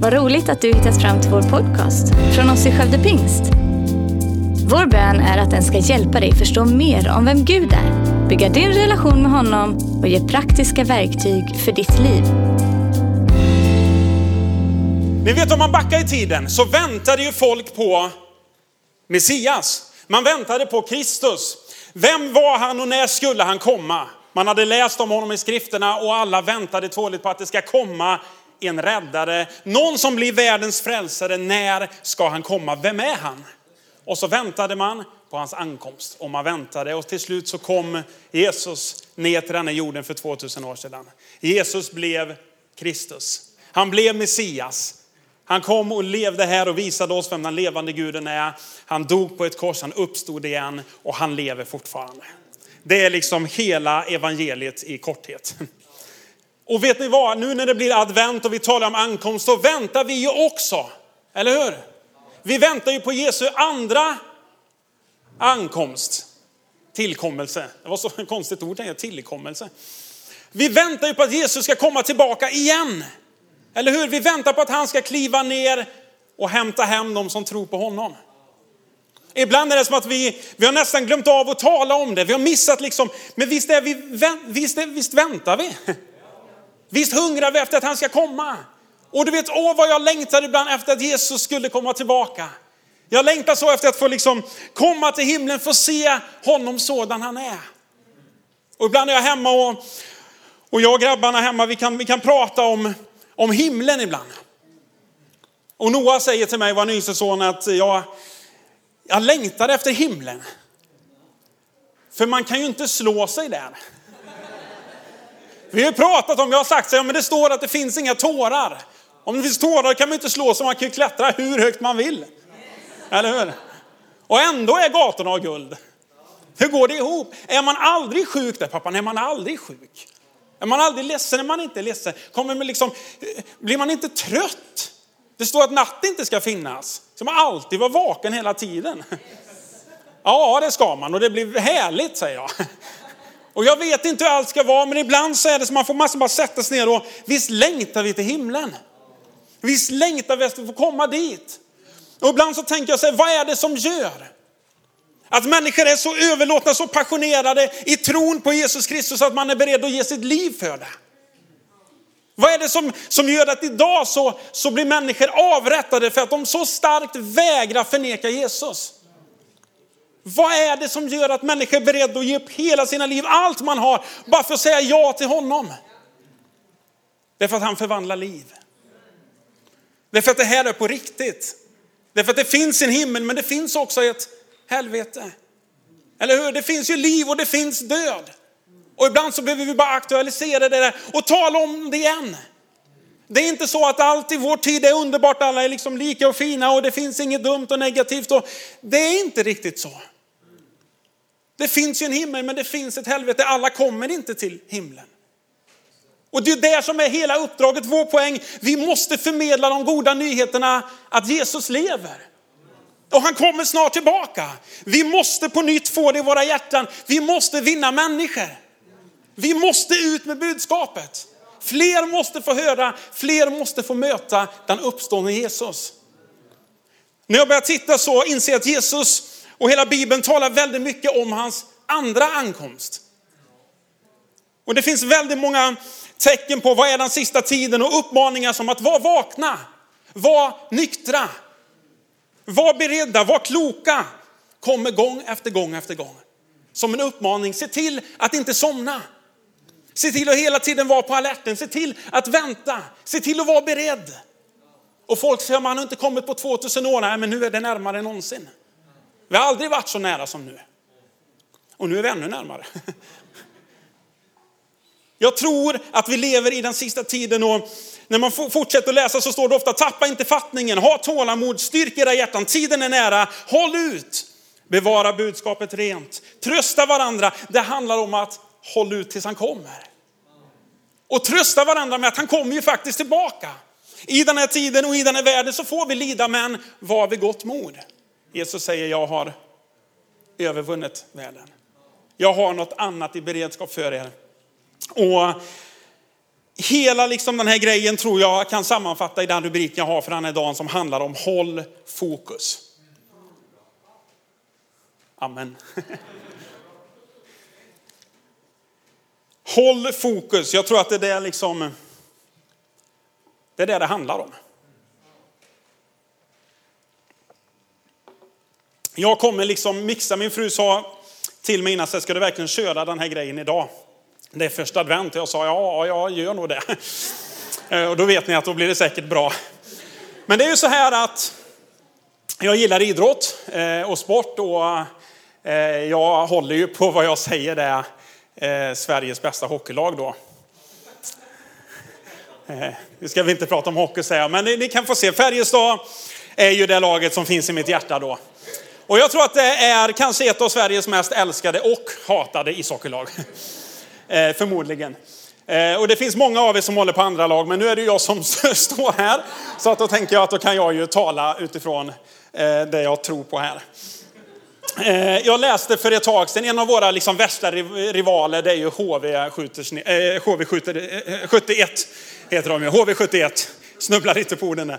Vad roligt att du hittat fram till vår podcast från oss i Skövde Pingst. Vår bön är att den ska hjälpa dig förstå mer om vem Gud är, bygga din relation med honom och ge praktiska verktyg för ditt liv. Ni vet om man backar i tiden så väntade ju folk på Messias. Man väntade på Kristus. Vem var han och när skulle han komma? Man hade läst om honom i skrifterna och alla väntade tåligt på att det ska komma en räddare. Någon som blir världens frälsare. När ska han komma? Vem är han? Och så väntade man på hans ankomst. Och man väntade och till slut så kom Jesus ner till denna jorden för 2000 år sedan. Jesus blev Kristus. Han blev Messias. Han kom och levde här och visade oss vem den levande guden är. Han dog på ett kors, han uppstod igen och han lever fortfarande. Det är liksom hela evangeliet i korthet. Och vet ni vad, nu när det blir advent och vi talar om ankomst, så väntar vi ju också. Eller hur? Vi väntar ju på Jesu andra ankomst. Tillkommelse. Det var så konstigt ord, tillkommelse. Vi väntar ju på att Jesus ska komma tillbaka igen. Eller hur? Vi väntar på att han ska kliva ner och hämta hem de som tror på honom. Ibland är det som att vi, vi har nästan glömt av att tala om det. Vi har missat liksom, men visst, är vi, visst, är, visst väntar vi. Visst hungrar vi efter att han ska komma. Och du vet, åh vad jag längtar ibland efter att Jesus skulle komma tillbaka. Jag längtar så efter att få liksom komma till himlen, få se honom sådan han är. Och ibland är jag hemma och, och jag och grabbarna hemma, vi kan, vi kan prata om, om himlen ibland. Och Noah säger till mig, vår yngste son, att jag, jag längtar efter himlen. För man kan ju inte slå sig där. Vi har pratat om, jag har sagt så ja, men det står att det finns inga tårar. Om det finns tårar kan man inte slå sig, man kan ju klättra hur högt man vill. Eller hur? Och ändå är gatorna av guld. Hur går det ihop? Är man aldrig sjuk där pappa? Nej, man är aldrig sjuk. Är man aldrig ledsen? Är man inte ledsen? Kommer man liksom, eh, blir man inte trött? Det står att natt inte ska finnas. Ska man alltid vara vaken hela tiden? Ja, det ska man och det blir härligt säger jag. Och jag vet inte hur allt ska vara, men ibland så är det som man får massor bara sätta sig ner och visst längtar vi till himlen. Visst längtar vi efter att få komma dit. Och ibland så tänker jag så här, vad är det som gör att människor är så överlåtna, så passionerade i tron på Jesus Kristus att man är beredd att ge sitt liv för det? Vad är det som, som gör att idag så, så blir människor avrättade för att de så starkt vägrar förneka Jesus? Vad är det som gör att människor är beredda att ge upp hela sina liv, allt man har, bara för att säga ja till honom? Det är för att han förvandlar liv. Det är för att det här är på riktigt. Det är för att det finns en himmel, men det finns också ett helvete. Eller hur? Det finns ju liv och det finns död. Och ibland så behöver vi bara aktualisera det där och tala om det igen. Det är inte så att allt i vår tid är underbart, alla är liksom lika och fina och det finns inget dumt och negativt. Och det är inte riktigt så. Det finns ju en himmel men det finns ett helvete, alla kommer inte till himlen. Och det är det som är hela uppdraget, vår poäng. Vi måste förmedla de goda nyheterna att Jesus lever. Och han kommer snart tillbaka. Vi måste på nytt få det i våra hjärtan. Vi måste vinna människor. Vi måste ut med budskapet. Fler måste få höra, fler måste få möta den uppståndne Jesus. När jag börjar titta så inser jag att Jesus och hela Bibeln talar väldigt mycket om hans andra ankomst. Och det finns väldigt många tecken på vad är den sista tiden och uppmaningar som att vara vakna, vara nyktra, var beredda, var kloka. Kommer gång efter gång efter gång. Som en uppmaning, se till att inte somna. Se till att hela tiden vara på alerten, se till att vänta, se till att vara beredd. Och folk säger, man har inte kommit på 2000 år, nej men nu är det närmare än någonsin. Vi har aldrig varit så nära som nu. Och nu är vi ännu närmare. Jag tror att vi lever i den sista tiden och när man fortsätter att läsa så står det ofta, tappa inte fattningen, ha tålamod, styrk era hjärtan, tiden är nära, håll ut, bevara budskapet rent, trösta varandra. Det handlar om att hålla ut tills han kommer. Och trösta varandra med att han kommer ju faktiskt tillbaka. I den här tiden och i den här världen så får vi lida, men var vid gott mod. Jesus säger, jag har övervunnit världen. Jag har något annat i beredskap för er. Och hela liksom den här grejen tror jag kan sammanfatta i den rubriken jag har för den här dagen som handlar om håll fokus. Amen. Håll fokus. Jag tror att det är det liksom, det är det det handlar om. Jag kommer liksom mixa, min fru sa till mig innan, så ska du verkligen köra den här grejen idag? Det är första advent. Jag sa, ja, jag gör nog det. Eh, och då vet ni att då blir det säkert bra. Men det är ju så här att jag gillar idrott eh, och sport och eh, jag håller ju på vad jag säger det är Sveriges bästa hockeylag då. Nu ska vi inte prata om hockey säger jag, men ni kan få se. Färjestad är ju det laget som finns i mitt hjärta då. Och jag tror att det är kanske ett av Sveriges mest älskade och hatade ishockeylag. Eh, förmodligen. Eh, och det finns många av er som håller på andra lag, men nu är det jag som står här. Så att då tänker jag att då kan jag ju tala utifrån eh, det jag tror på här. Eh, jag läste för ett tag sedan, en av våra liksom värsta rivaler, det är ju HV, eh, skjuter, eh, HV skjuter, 71. Eh, heter de ju, HV71. Snubblar lite på orden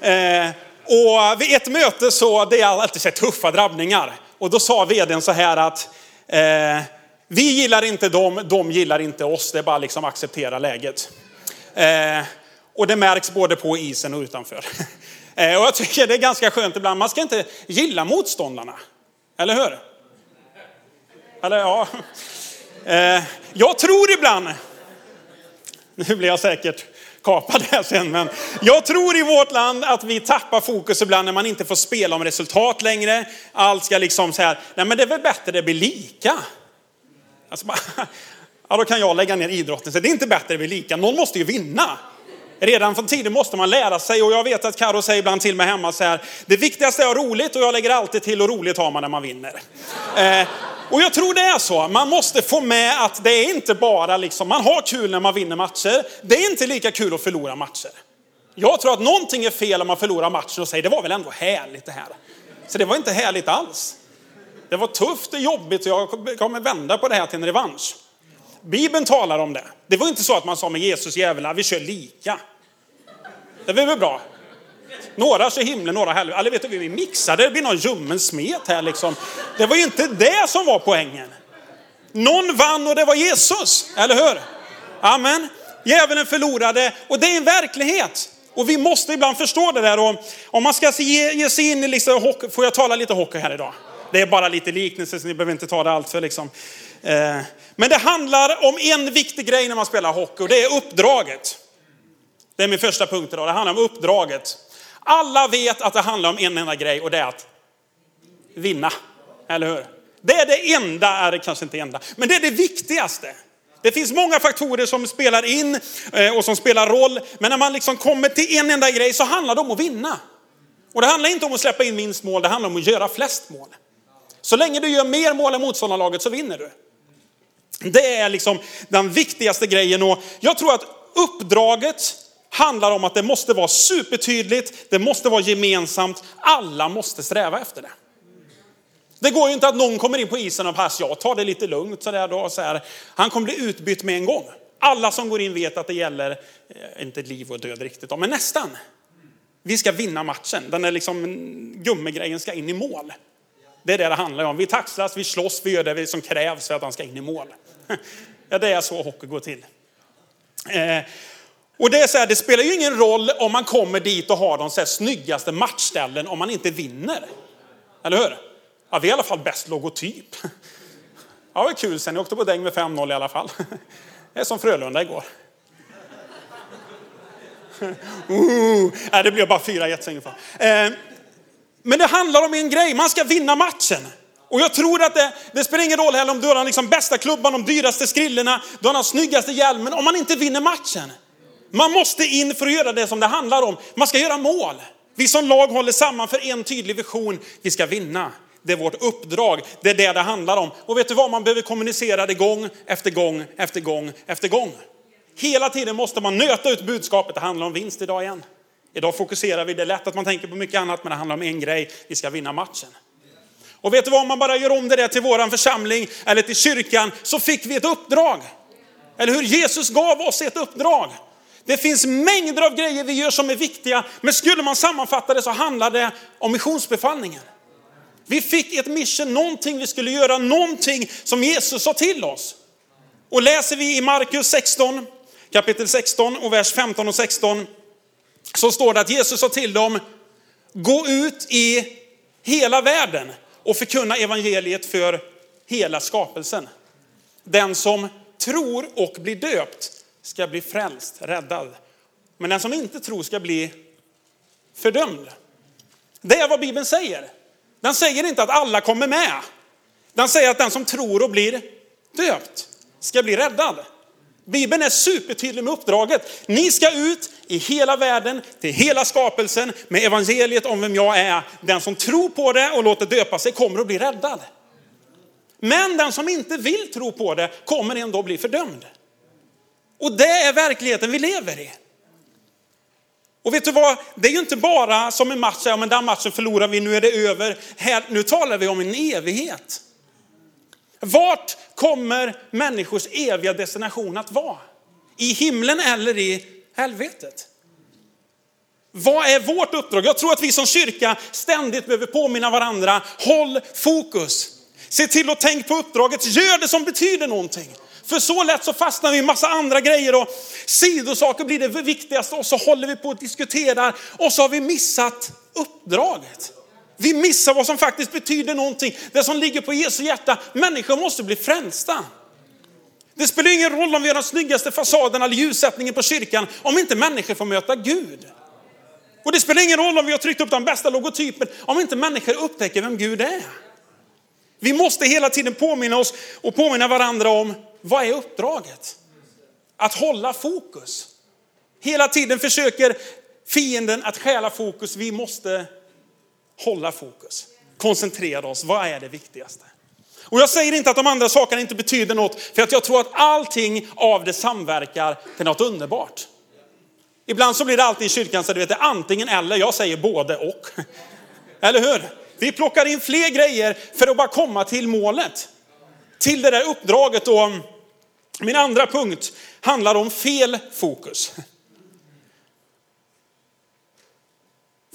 där. Eh, och eh, vid ett möte så, det är alltid så tuffa drabbningar. Och då sa vdn så här att eh, vi gillar inte dem, de gillar inte oss. Det är bara liksom acceptera läget. Eh, och det märks både på isen och utanför. eh, och jag tycker det är ganska skönt ibland. Man ska inte gilla motståndarna. Eller hur? Eller ja. Eh, jag tror ibland, nu blir jag säkert kapa det sen, men jag tror i vårt land att vi tappar fokus ibland när man inte får spela om resultat längre. Allt ska liksom så här, nej men det är väl bättre det blir lika. Alltså, ja, då kan jag lägga ner idrotten, så det är inte bättre det blir lika. Någon måste ju vinna. Redan från tiden måste man lära sig och jag vet att Karo säger ibland till mig hemma så här, det viktigaste är att ha roligt och jag lägger alltid till och roligt har man när man vinner. Eh, och jag tror det är så. Man måste få med att det är inte bara liksom, man har kul när man vinner matcher. Det är inte lika kul att förlora matcher. Jag tror att någonting är fel om man förlorar matchen och säger, det var väl ändå härligt det här. Så det var inte härligt alls. Det var tufft och jobbigt och jag kommer vända på det här till en revansch. Bibeln talar om det. Det var inte så att man sa med Jesus jävlar, vi kör lika. Det var väl bra? Några kör himlen, några helvete. Eller vet du, vi mixade, det blir någon ljummen smet här liksom. Det var ju inte det som var poängen. Någon vann och det var Jesus, eller hur? Amen. Djävulen förlorade och det är en verklighet. Och vi måste ibland förstå det där. Och om man ska ge, ge sig in i liksom hockey, får jag tala lite hockey här idag? Det är bara lite liknelse så ni behöver inte ta det allt för liksom. Eh, men det handlar om en viktig grej när man spelar hockey och det är uppdraget. Det är min första punkt idag, det handlar om uppdraget. Alla vet att det handlar om en enda grej och det är att vinna. Eller hur? Det är det enda, är det kanske inte enda, men det är det viktigaste. Det finns många faktorer som spelar in eh, och som spelar roll, men när man liksom kommer till en enda grej så handlar det om att vinna. Och det handlar inte om att släppa in minst mål, det handlar om att göra flest mål. Så länge du gör mer mål än motståndarlaget så vinner du. Det är liksom den viktigaste grejen och jag tror att uppdraget handlar om att det måste vara supertydligt, det måste vara gemensamt, alla måste sträva efter det. Det går ju inte att någon kommer in på isen och pass, jag tar det lite lugnt sådär då, så här. Han kommer bli utbytt med en gång. Alla som går in vet att det gäller, eh, inte liv och död riktigt, men nästan. Vi ska vinna matchen, den är liksom, gummigrejen ska in i mål. Det är det det handlar om. Vi taxlas, vi slåss, vi gör det som krävs för att han ska in i mål. Ja, det är så hockey går till. Eh, och det är så här, det spelar ju ingen roll om man kommer dit och har de så här snyggaste matchställen om man inte vinner. Eller hur? Ja, vi är i alla fall bäst logotyp. Ja, det var kul sen, ni åkte på däng med 5-0 i alla fall. Det är som Frölunda igår. Uh, nej, det blev bara 4-1. Eh, men det handlar om en grej, man ska vinna matchen. Och jag tror att det, det spelar ingen roll heller om du har den liksom bästa klubban, de dyraste skrillorna, du har den snyggaste hjälmen, om man inte vinner matchen. Man måste in för att göra det som det handlar om. Man ska göra mål. Vi som lag håller samman för en tydlig vision. Vi ska vinna. Det är vårt uppdrag. Det är det det handlar om. Och vet du vad? Man behöver kommunicera det gång efter gång efter gång efter gång. Hela tiden måste man nöta ut budskapet. Det handlar om vinst idag igen. Idag fokuserar vi, det är lätt att man tänker på mycket annat, men det handlar om en grej. Vi ska vinna matchen. Och vet du vad, om man bara gör om det där till våran församling eller till kyrkan så fick vi ett uppdrag. Eller hur? Jesus gav oss ett uppdrag. Det finns mängder av grejer vi gör som är viktiga, men skulle man sammanfatta det så handlar det om missionsbefallningen. Vi fick ett mission, någonting vi skulle göra, någonting som Jesus sa till oss. Och läser vi i Markus 16, kapitel 16 och vers 15 och 16, så står det att Jesus sa till dem, gå ut i hela världen och förkunna evangeliet för hela skapelsen. Den som tror och blir döpt ska bli frälst, räddad. Men den som inte tror ska bli fördömd. Det är vad Bibeln säger. Den säger inte att alla kommer med. Den säger att den som tror och blir döpt ska bli räddad. Bibeln är supertydlig med uppdraget. Ni ska ut i hela världen, till hela skapelsen med evangeliet om vem jag är. Den som tror på det och låter döpa sig kommer att bli räddad. Men den som inte vill tro på det kommer ändå bli fördömd. Och det är verkligheten vi lever i. Och vet du vad, det är ju inte bara som en match, ja men den matchen förlorar vi, nu är det över. Här, nu talar vi om en evighet. Vart kommer människors eviga destination att vara? I himlen eller i helvetet? Vad är vårt uppdrag? Jag tror att vi som kyrka ständigt behöver påminna varandra, håll fokus. Se till att tänka på uppdraget, gör det som betyder någonting. För så lätt så fastnar vi i massa andra grejer och sidosaker blir det viktigaste och så håller vi på och diskuterar och så har vi missat uppdraget. Vi missar vad som faktiskt betyder någonting, det som ligger på Jesu hjärta. Människor måste bli frälsta. Det spelar ingen roll om vi har den snyggaste fasaden eller ljussättningen på kyrkan om inte människor får möta Gud. Och det spelar ingen roll om vi har tryckt upp den bästa logotypen om inte människor upptäcker vem Gud är. Vi måste hela tiden påminna oss och påminna varandra om vad är uppdraget? Att hålla fokus. Hela tiden försöker fienden att stjäla fokus. Vi måste hålla fokus. Koncentrera oss. Vad är det viktigaste? Och jag säger inte att de andra sakerna inte betyder något, för att jag tror att allting av det samverkar till något underbart. Ibland så blir det alltid i kyrkan så det är antingen eller, jag säger både och. Eller hur? Vi plockar in fler grejer för att bara komma till målet. Till det där uppdraget och min andra punkt handlar om fel fokus.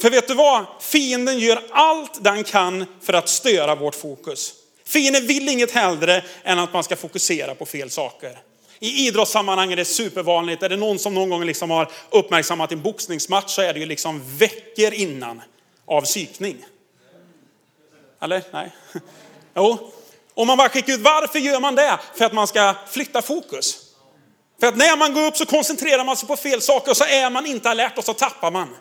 För vet du vad? Fienden gör allt den kan för att störa vårt fokus. Fienden vill inget hellre än att man ska fokusera på fel saker. I idrottssammanhang är det supervanligt. Är det någon som någon gång liksom har uppmärksammat en boxningsmatch så är det ju liksom veckor innan av psykning. Eller? Nej? Jo. om man bara skickar ut, varför gör man det? För att man ska flytta fokus. För att när man går upp så koncentrerar man sig på fel saker och så är man inte alert och så tappar man.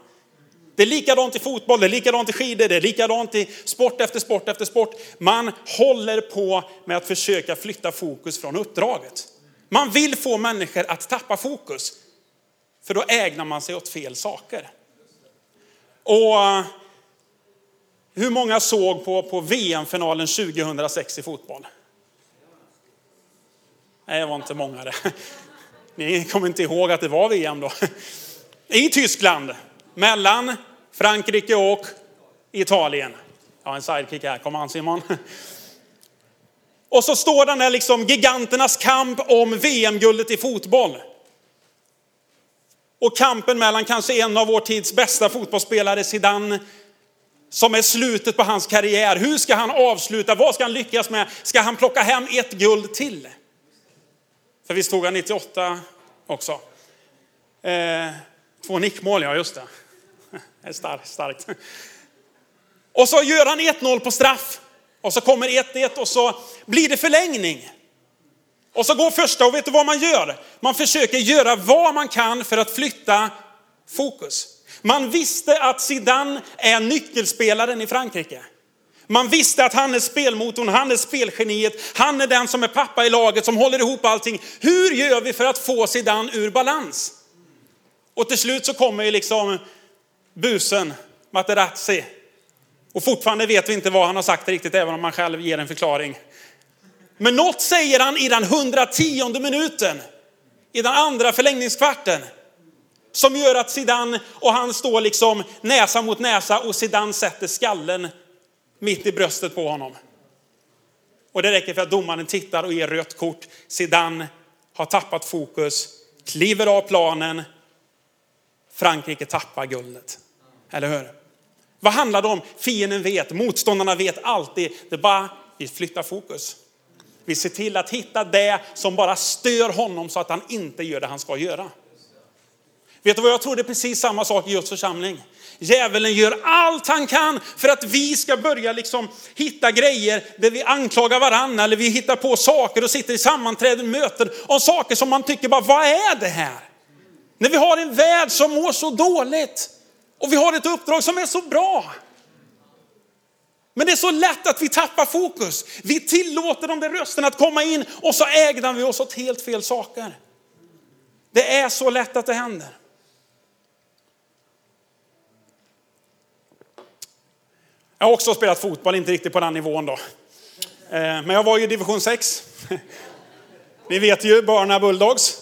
Det är likadant i fotboll, det är likadant i skidor, det är likadant i sport efter sport efter sport. Man håller på med att försöka flytta fokus från uppdraget. Man vill få människor att tappa fokus. För då ägnar man sig åt fel saker. Och hur många såg på, på VM-finalen 2006 i fotboll? Nej, det var inte många det. Ni kommer inte ihåg att det var VM då. I Tyskland, mellan Frankrike och Italien. Jag har en sidekick här. Kom an Simon. Och så står den där liksom giganternas kamp om VM-guldet i fotboll. Och kampen mellan kanske en av vår tids bästa fotbollsspelare, Zidane, som är slutet på hans karriär. Hur ska han avsluta? Vad ska han lyckas med? Ska han plocka hem ett guld till? För visst tog han 98 också? Eh, två nickmål, ja just det. Det är starkt. starkt. Och så gör han 1-0 på straff. Och så kommer 1-1 och så blir det förlängning. Och så går första och vet du vad man gör? Man försöker göra vad man kan för att flytta fokus. Man visste att Zidane är nyckelspelaren i Frankrike. Man visste att han är spelmotorn, han är spelgeniet, han är den som är pappa i laget som håller ihop allting. Hur gör vi för att få Zidane ur balans? Och till slut så kommer ju liksom busen, Materazzi. Och fortfarande vet vi inte vad han har sagt riktigt, även om han själv ger en förklaring. Men något säger han i den 110 minuten, i den andra förlängningskvarten. Som gör att Zidane och han står liksom näsa mot näsa och Zidane sätter skallen mitt i bröstet på honom. Och det räcker för att domaren tittar och ger rött kort. Zidane har tappat fokus, kliver av planen Frankrike tappar guldet. Eller hur? Vad handlar det om? Fienden vet, motståndarna vet alltid. Det är bara, vi flyttar fokus. Vi ser till att hitta det som bara stör honom så att han inte gör det han ska göra. Vet du vad jag tror? Det är precis samma sak i Guds församling. Djävulen gör allt han kan för att vi ska börja liksom hitta grejer där vi anklagar varandra eller vi hittar på saker och sitter i sammanträden, möten om saker som man tycker bara, vad är det här? När vi har en värld som mår så dåligt och vi har ett uppdrag som är så bra. Men det är så lätt att vi tappar fokus. Vi tillåter de där rösterna att komma in och så ägnar vi oss åt helt fel saker. Det är så lätt att det händer. Jag har också spelat fotboll, inte riktigt på den nivån då. Eh, men jag var ju i division 6. Ni vet ju, Barna Bulldogs.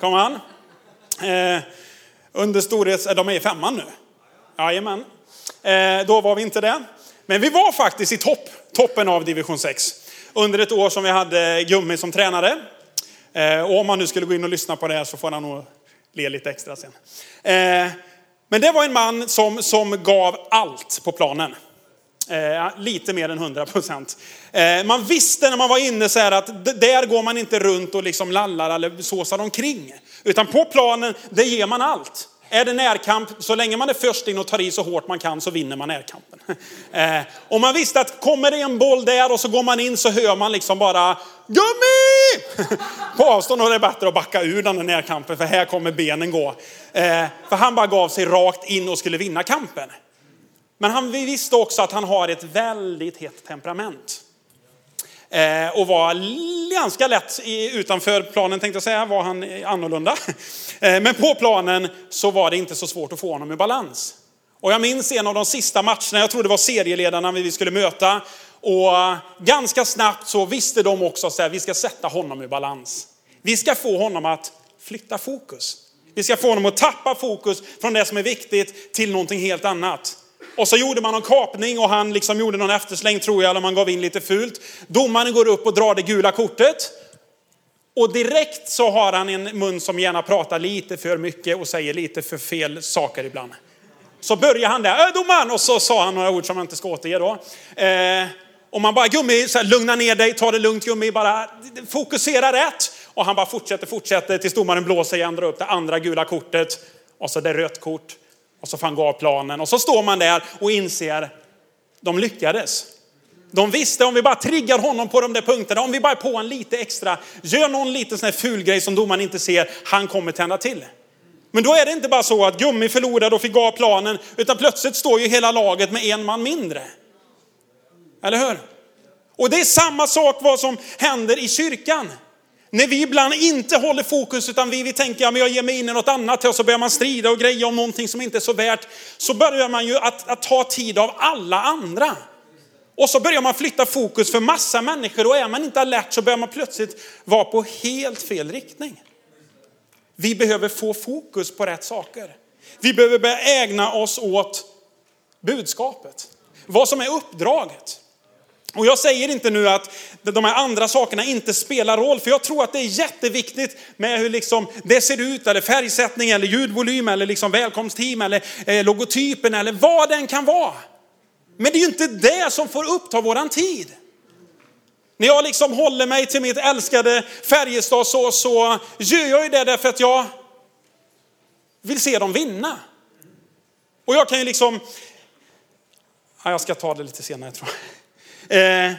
Kom an. Eh, under storhets... Eh, de är i femman nu. Jajamän. Då var vi inte det. Men vi var faktiskt i topp, toppen av division 6. Under ett år som vi hade Gummi som tränare. Och om man nu skulle gå in och lyssna på det här så får han nog le lite extra sen. Men det var en man som, som gav allt på planen. Eh, lite mer än 100 procent. Eh, man visste när man var inne så här att där går man inte runt och liksom lallar eller såsar omkring. Utan på planen, det ger man allt. Är det närkamp, så länge man är först in och tar i så hårt man kan så vinner man närkampen. Eh, och man visste att kommer det en boll där och så går man in så hör man liksom bara Gummi! På avstånd är det bättre att backa ur den här närkampen för här kommer benen gå. Eh, för han bara gav sig rakt in och skulle vinna kampen. Men han visste också att han har ett väldigt hett temperament. Eh, och var ganska lätt utanför planen tänkte jag säga, var han annorlunda. Eh, men på planen så var det inte så svårt att få honom i balans. Och jag minns en av de sista matcherna, jag tror det var serieledarna vi skulle möta. Och ganska snabbt så visste de också att vi ska sätta honom i balans. Vi ska få honom att flytta fokus. Vi ska få honom att tappa fokus från det som är viktigt till någonting helt annat. Och så gjorde man någon kapning och han liksom gjorde någon eftersläng tror jag, eller man gav in lite fult. Domaren går upp och drar det gula kortet. Och direkt så har han en mun som gärna pratar lite för mycket och säger lite för fel saker ibland. Så börjar han där, äh, domaren! Och så sa han några ord som jag inte ska återge då. Eh, och man bara, gummi, så här, lugna ner dig, ta det lugnt gummi, bara fokusera rätt. Och han bara fortsätter, fortsätter tills domaren blåser igen, drar upp det andra gula kortet. Och så det rött kort. Och så får han gå av planen och så står man där och inser, de lyckades. De visste om vi bara triggar honom på de där punkterna, om vi bara är på en lite extra, gör någon liten sån här ful grej som domaren inte ser, han kommer tända till. Men då är det inte bara så att Gummi förlorade och fick gå av planen, utan plötsligt står ju hela laget med en man mindre. Eller hur? Och det är samma sak vad som händer i kyrkan. När vi ibland inte håller fokus utan vi, vi tänker, ja, jag ger mig in i något annat och så börjar man strida och greja om någonting som inte är så värt. Så börjar man ju att, att ta tid av alla andra. Och så börjar man flytta fokus för massa människor och är man inte alert så börjar man plötsligt vara på helt fel riktning. Vi behöver få fokus på rätt saker. Vi behöver börja ägna oss åt budskapet. Vad som är uppdraget. Och jag säger inte nu att de här andra sakerna inte spelar roll, för jag tror att det är jätteviktigt med hur liksom det ser ut, eller färgsättning, eller ljudvolym, eller liksom välkomstteam, eller eh, logotypen, eller vad den kan vara. Men det är ju inte det som får uppta våran tid. När jag liksom håller mig till mitt älskade Färjestad så, så gör jag ju det därför att jag vill se dem vinna. Och jag kan ju liksom, ja, jag ska ta det lite senare tror jag. Eh,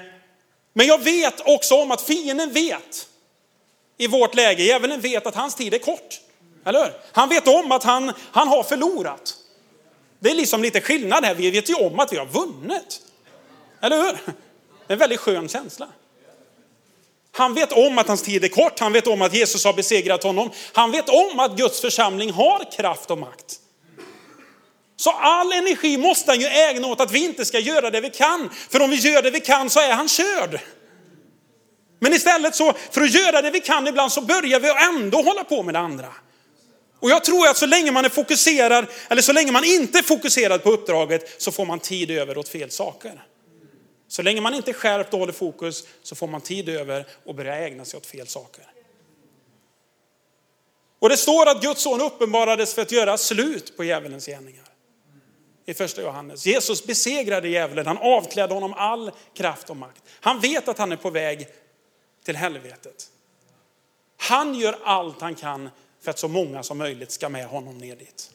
men jag vet också om att fienden vet i vårt läge, djävulen vet att hans tid är kort. Eller hur? Han vet om att han, han har förlorat. Det är liksom lite skillnad här, vi vet ju om att vi har vunnit. Eller hur? Det är en väldigt skön känsla. Han vet om att hans tid är kort, han vet om att Jesus har besegrat honom. Han vet om att Guds församling har kraft och makt. Så all energi måste han ju ägna åt att vi inte ska göra det vi kan. För om vi gör det vi kan så är han körd. Men istället så, för att göra det vi kan ibland så börjar vi ändå hålla på med det andra. Och jag tror att så länge man är fokuserad, eller så länge man inte är fokuserad på uppdraget, så får man tid över åt fel saker. Så länge man inte är skärpt och håller fokus så får man tid över och börja ägna sig åt fel saker. Och det står att Guds son uppenbarades för att göra slut på djävulens gärningar. I första Johannes. Jesus besegrade djävulen, han avklädde honom all kraft och makt. Han vet att han är på väg till helvetet. Han gör allt han kan för att så många som möjligt ska med honom ner dit.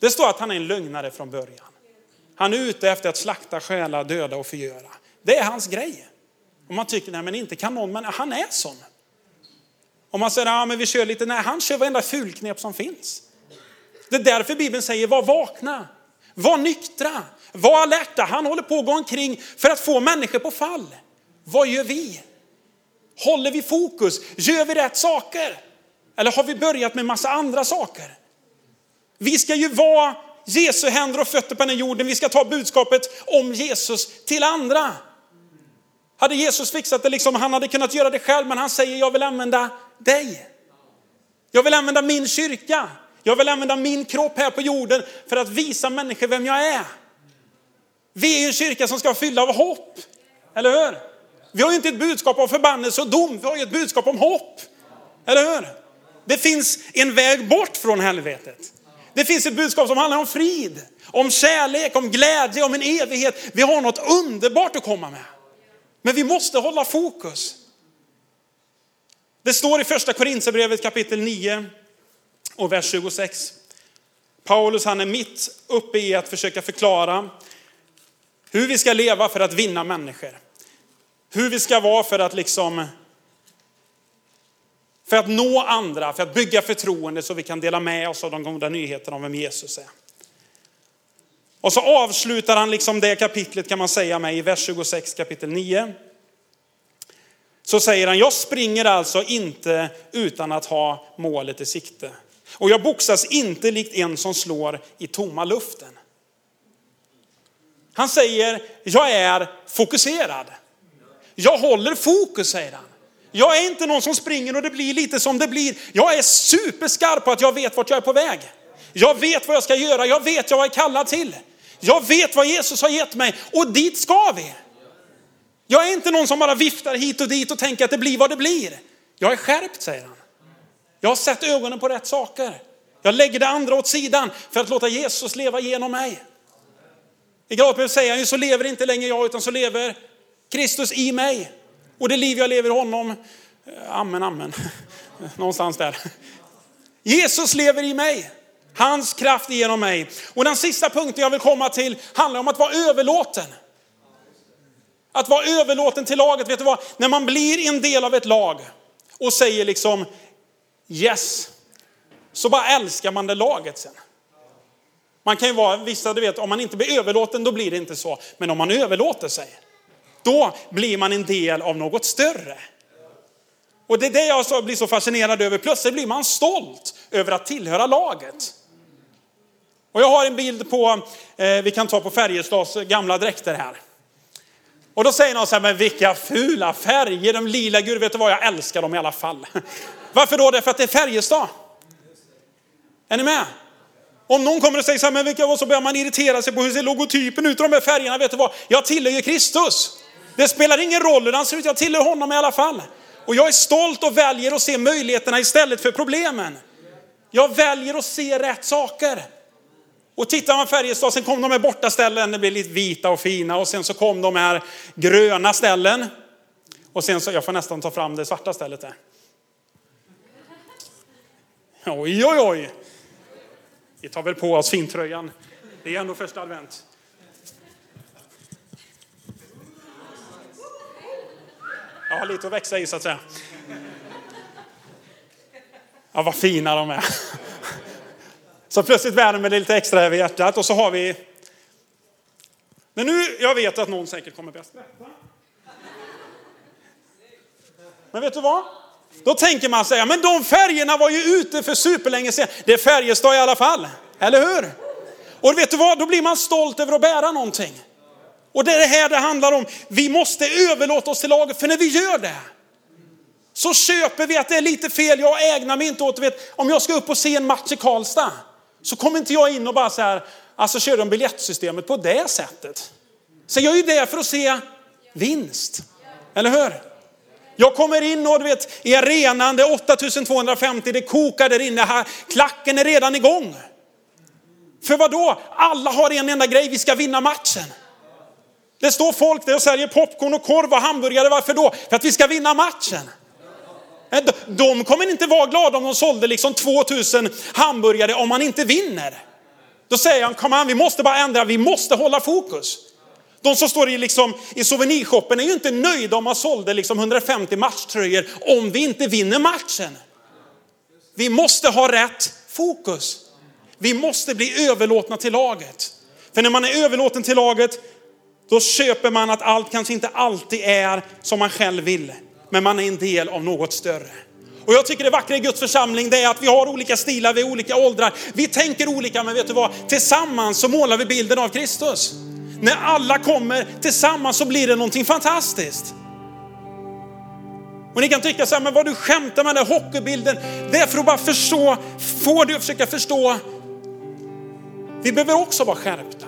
Det står att han är en lögnare från början. Han är ute efter att slakta, stjäla, döda och förgöra. Det är hans grej. Och man tycker, nej men inte kan någon, men han är sån. Om man säger, ja men vi kör lite, nej han kör varenda fulknep som finns. Det är därför Bibeln säger, var vakna, var nyktra, var alerta. Han håller på att gå omkring för att få människor på fall. Vad gör vi? Håller vi fokus? Gör vi rätt saker? Eller har vi börjat med massa andra saker? Vi ska ju vara Jesu händer och fötter på den här jorden. Vi ska ta budskapet om Jesus till andra. Hade Jesus fixat det, liksom, han hade kunnat göra det själv, men han säger jag vill använda dig. Jag vill använda min kyrka. Jag vill använda min kropp här på jorden för att visa människor vem jag är. Vi är ju en kyrka som ska fylla av hopp, eller hur? Vi har ju inte ett budskap om förbannelse och dom, vi har ju ett budskap om hopp. Eller hur? Det finns en väg bort från helvetet. Det finns ett budskap som handlar om frid, om kärlek, om glädje, om en evighet. Vi har något underbart att komma med. Men vi måste hålla fokus. Det står i första Korinthierbrevet kapitel 9 och vers 26. Paulus han är mitt uppe i att försöka förklara hur vi ska leva för att vinna människor. Hur vi ska vara för att liksom för att nå andra, för att bygga förtroende så vi kan dela med oss av de goda nyheterna om vem Jesus är. Och så avslutar han liksom det kapitlet kan man säga med i vers 26 kapitel 9. Så säger han, jag springer alltså inte utan att ha målet i sikte. Och jag boxas inte likt en som slår i tomma luften. Han säger, jag är fokuserad. Jag håller fokus, säger han. Jag är inte någon som springer och det blir lite som det blir. Jag är superskarp på att jag vet vart jag är på väg. Jag vet vad jag ska göra, jag vet vad jag är kallad till. Jag vet vad Jesus har gett mig och dit ska vi. Jag är inte någon som bara viftar hit och dit och tänker att det blir vad det blir. Jag är skärpt, säger han. Jag har sett ögonen på rätt saker. Jag lägger det andra åt sidan för att låta Jesus leva genom mig. I Galaterbrevet säger han ju, så lever inte längre jag utan så lever Kristus i mig. Och det liv jag lever i honom, eh, amen, amen, någonstans där. Jesus lever i mig. Hans kraft genom mig. Och den sista punkten jag vill komma till handlar om att vara överlåten. Att vara överlåten till laget. Vet du vad? När man blir en del av ett lag och säger liksom yes, så bara älskar man det laget sen. Man kan ju vara, vissa du vet, om man inte blir överlåten då blir det inte så. Men om man överlåter sig, då blir man en del av något större. Och det är det jag blir så fascinerad över. Plötsligt blir man stolt över att tillhöra laget. Och jag har en bild på, eh, vi kan ta på Färjestads gamla dräkter här. Och då säger någon så här, men vilka fula färger, de lila, gud vet du vad, jag älskar dem i alla fall. Varför då? Därför att det är Färjestad. Är ni med? Om någon kommer och säger så här, men vilka, och så börjar man irritera sig på hur ser logotypen ut, i de här färgerna, vet du vad? Jag tillhör ju Kristus. Det spelar ingen roll hur han ser ut, jag tillhör honom i alla fall. Och jag är stolt och väljer att se möjligheterna istället för problemen. Jag väljer att se rätt saker. Och tittar man Färjestad, sen kom de här borta ställen, det blev lite vita och fina och sen så kom de här gröna ställen. Och sen så, jag får nästan ta fram det svarta stället där. Oj, oj, oj. Vi tar väl på oss fintröjan. Det är ändå första advent. Jag har lite att växa i så att säga. Ja, vad fina de är. Så plötsligt värmer det lite extra över hjärtat och så har vi... Men nu, jag vet att någon säkert kommer bäst skratta. Men vet du vad? Då tänker man säga, men de färgerna var ju ute för superlänge sedan. Det är Färjestad i alla fall, eller hur? Och vet du vad, då blir man stolt över att bära någonting. Och det är det här det handlar om. Vi måste överlåta oss till laget, för när vi gör det, så köper vi att det är lite fel, jag ägnar mig inte åt, vet, om jag ska upp och se en match i Karlstad, så kommer inte jag in och bara så här, alltså kör de biljettsystemet på det sättet. Så jag är ju där för att se vinst, eller hur? Jag kommer in och du vet, i arenan, det är 8250, det kokar där inne, här, klacken är redan igång. För vad då? Alla har en enda grej, vi ska vinna matchen. Det står folk där och säljer popcorn och korv och hamburgare, varför då? För att vi ska vinna matchen. Äh, de kommer inte vara glada om de sålde liksom 2000 hamburgare om man inte vinner. Då säger han, kom an, vi måste bara ändra, vi måste hålla fokus. De som står i, liksom, i souvenirshoppen är ju inte nöjda om man sålde liksom 150 matchtröjor om vi inte vinner matchen. Vi måste ha rätt fokus. Vi måste bli överlåtna till laget. För när man är överlåten till laget, då köper man att allt kanske inte alltid är som man själv vill. Men man är en del av något större. Och jag tycker det vackra i Guds församling det är att vi har olika stilar, vi är olika åldrar. Vi tänker olika, men vet du vad? Tillsammans så målar vi bilden av Kristus. När alla kommer tillsammans så blir det någonting fantastiskt. Och ni kan tycka så här, men vad du skämtar med den där hockeybilden. Det är för att bara förstå, få dig att försöka förstå. Vi behöver också vara skärpta.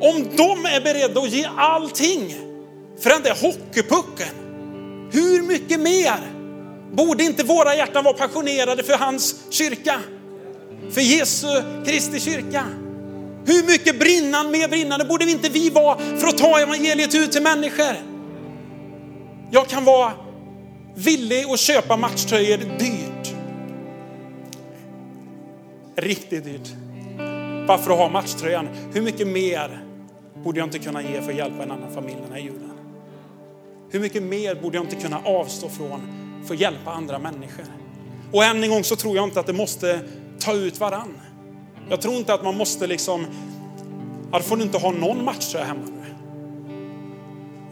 Om de är beredda att ge allting för den där hockeypucken, hur mycket mer borde inte våra hjärtan vara passionerade för hans kyrka? För Jesu Kristi kyrka. Hur mycket brinnande, mer brinnande borde vi inte vi vara för att ta evangeliet ut till människor? Jag kan vara villig att köpa matchtröjor dyrt. Riktigt dyrt. Bara för att ha matchtröjan. Hur mycket mer borde jag inte kunna ge för att hjälpa en annan familj den här julen? Hur mycket mer borde jag inte kunna avstå från för att hjälpa andra människor? Och än en gång så tror jag inte att det måste ta ut varann. Jag tror inte att man måste liksom, ja, får du inte ha någon matchtröja hemma nu.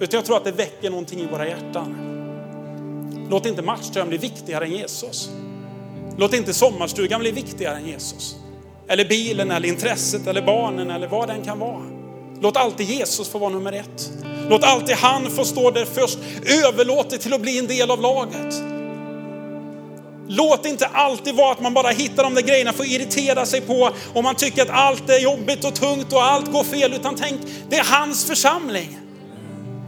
Utan jag tror att det väcker någonting i våra hjärtan. Låt inte matchtröjan bli viktigare än Jesus. Låt inte sommarstugan bli viktigare än Jesus. Eller bilen, eller intresset, eller barnen, eller vad den kan vara. Låt alltid Jesus få vara nummer ett. Låt alltid han få stå där först. Överlåt det till att bli en del av laget. Låt det inte alltid vara att man bara hittar de där grejerna för att irritera sig på och man tycker att allt är jobbigt och tungt och allt går fel. Utan tänk, det är hans församling.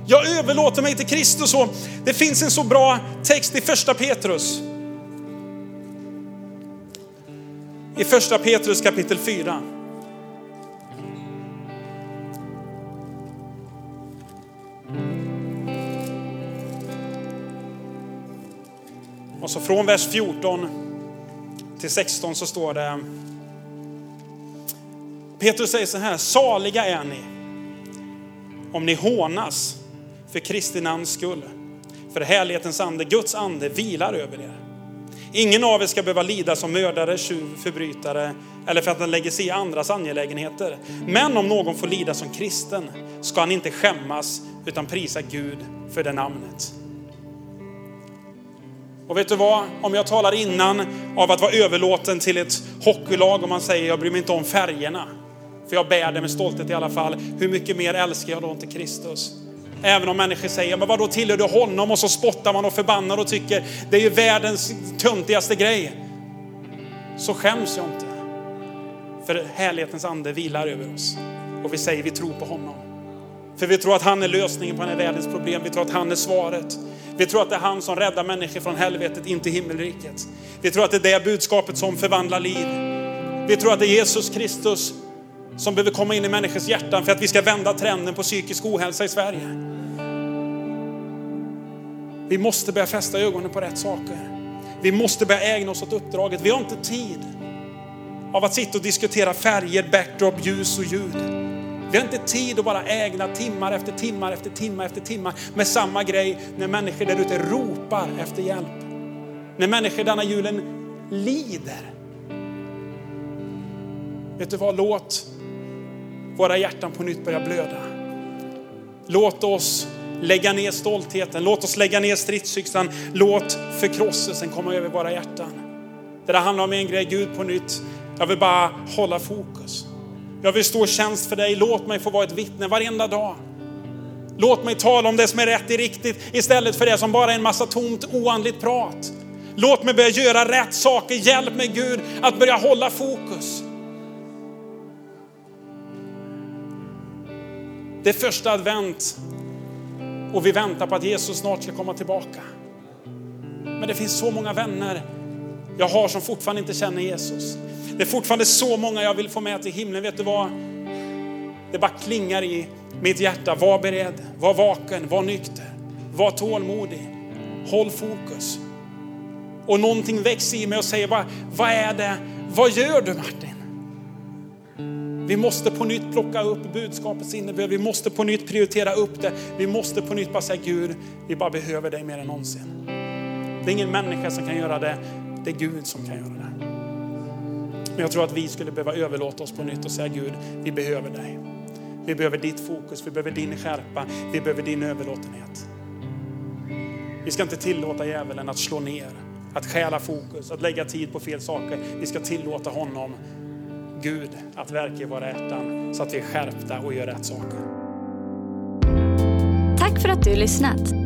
Jag överlåter mig till Kristus och det finns en så bra text i första Petrus. I första Petrus kapitel 4. Och så från vers 14 till 16 så står det Petrus säger så här, saliga är ni om ni hånas för Kristi namns skull. För härlighetens ande, Guds ande, vilar över er. Ingen av er ska behöva lida som mördare, tjuv, förbrytare eller för att han lägger sig i andras angelägenheter. Men om någon får lida som kristen ska han inte skämmas utan prisa Gud för det namnet. Och vet du vad? Om jag talar innan av att vara överlåten till ett hockeylag och man säger jag bryr mig inte om färgerna. För jag bär det med stolthet i alla fall. Hur mycket mer älskar jag då inte Kristus? Även om människor säger, men vadå tillhör du honom? Och så spottar man och förbannar och tycker det är ju världens töntigaste grej. Så skäms jag inte. För härlighetens ande vilar över oss. Och vi säger vi tror på honom. För vi tror att han är lösningen på den här världens problem. Vi tror att han är svaret. Vi tror att det är han som räddar människor från helvetet, inte himmelriket. Vi tror att det är det budskapet som förvandlar liv. Vi tror att det är Jesus Kristus som behöver komma in i människors hjärtan för att vi ska vända trenden på psykisk ohälsa i Sverige. Vi måste börja fästa ögonen på rätt saker. Vi måste börja ägna oss åt uppdraget. Vi har inte tid av att sitta och diskutera färger, backdrop, ljus och ljud. Vi har inte tid att bara ägna timmar efter timmar efter timmar efter timmar med samma grej när människor där ute ropar efter hjälp. När människor denna julen lider. Vet du vad, låt våra hjärtan på nytt börja blöda. Låt oss lägga ner stoltheten, låt oss lägga ner stridsyxan, låt förkrosselsen komma över våra hjärtan. Det där handlar om en grej, Gud på nytt. Jag vill bara hålla fokus. Jag vill stå i tjänst för dig. Låt mig få vara ett vittne varenda dag. Låt mig tala om det som är rätt och riktigt istället för det som bara är en massa tomt oandligt prat. Låt mig börja göra rätt saker. Hjälp mig Gud att börja hålla fokus. Det är första advent. Och vi väntar på att Jesus snart ska komma tillbaka. Men det finns så många vänner jag har som fortfarande inte känner Jesus. Det är fortfarande så många jag vill få med till himlen. Vet du vad? Det bara klingar i mitt hjärta. Var beredd, var vaken, var nykter, var tålmodig. Håll fokus. Och någonting väcks i mig och säger, vad, vad är det? Vad gör du Martin? Vi måste på nytt plocka upp budskapets innebörd. Vi måste på nytt prioritera upp det. Vi måste på nytt bara säga Gud, vi bara behöver dig mer än någonsin. Det är ingen människa som kan göra det. Det är Gud som kan göra det. Men jag tror att vi skulle behöva överlåta oss på nytt och säga Gud, vi behöver dig. Vi behöver ditt fokus, vi behöver din skärpa, vi behöver din överlåtenhet. Vi ska inte tillåta djävulen att slå ner, att stjäla fokus, att lägga tid på fel saker. Vi ska tillåta honom, Gud, att verka i våra hjärtan så att vi är skärpta och gör rätt saker. Tack för att du lyssnat.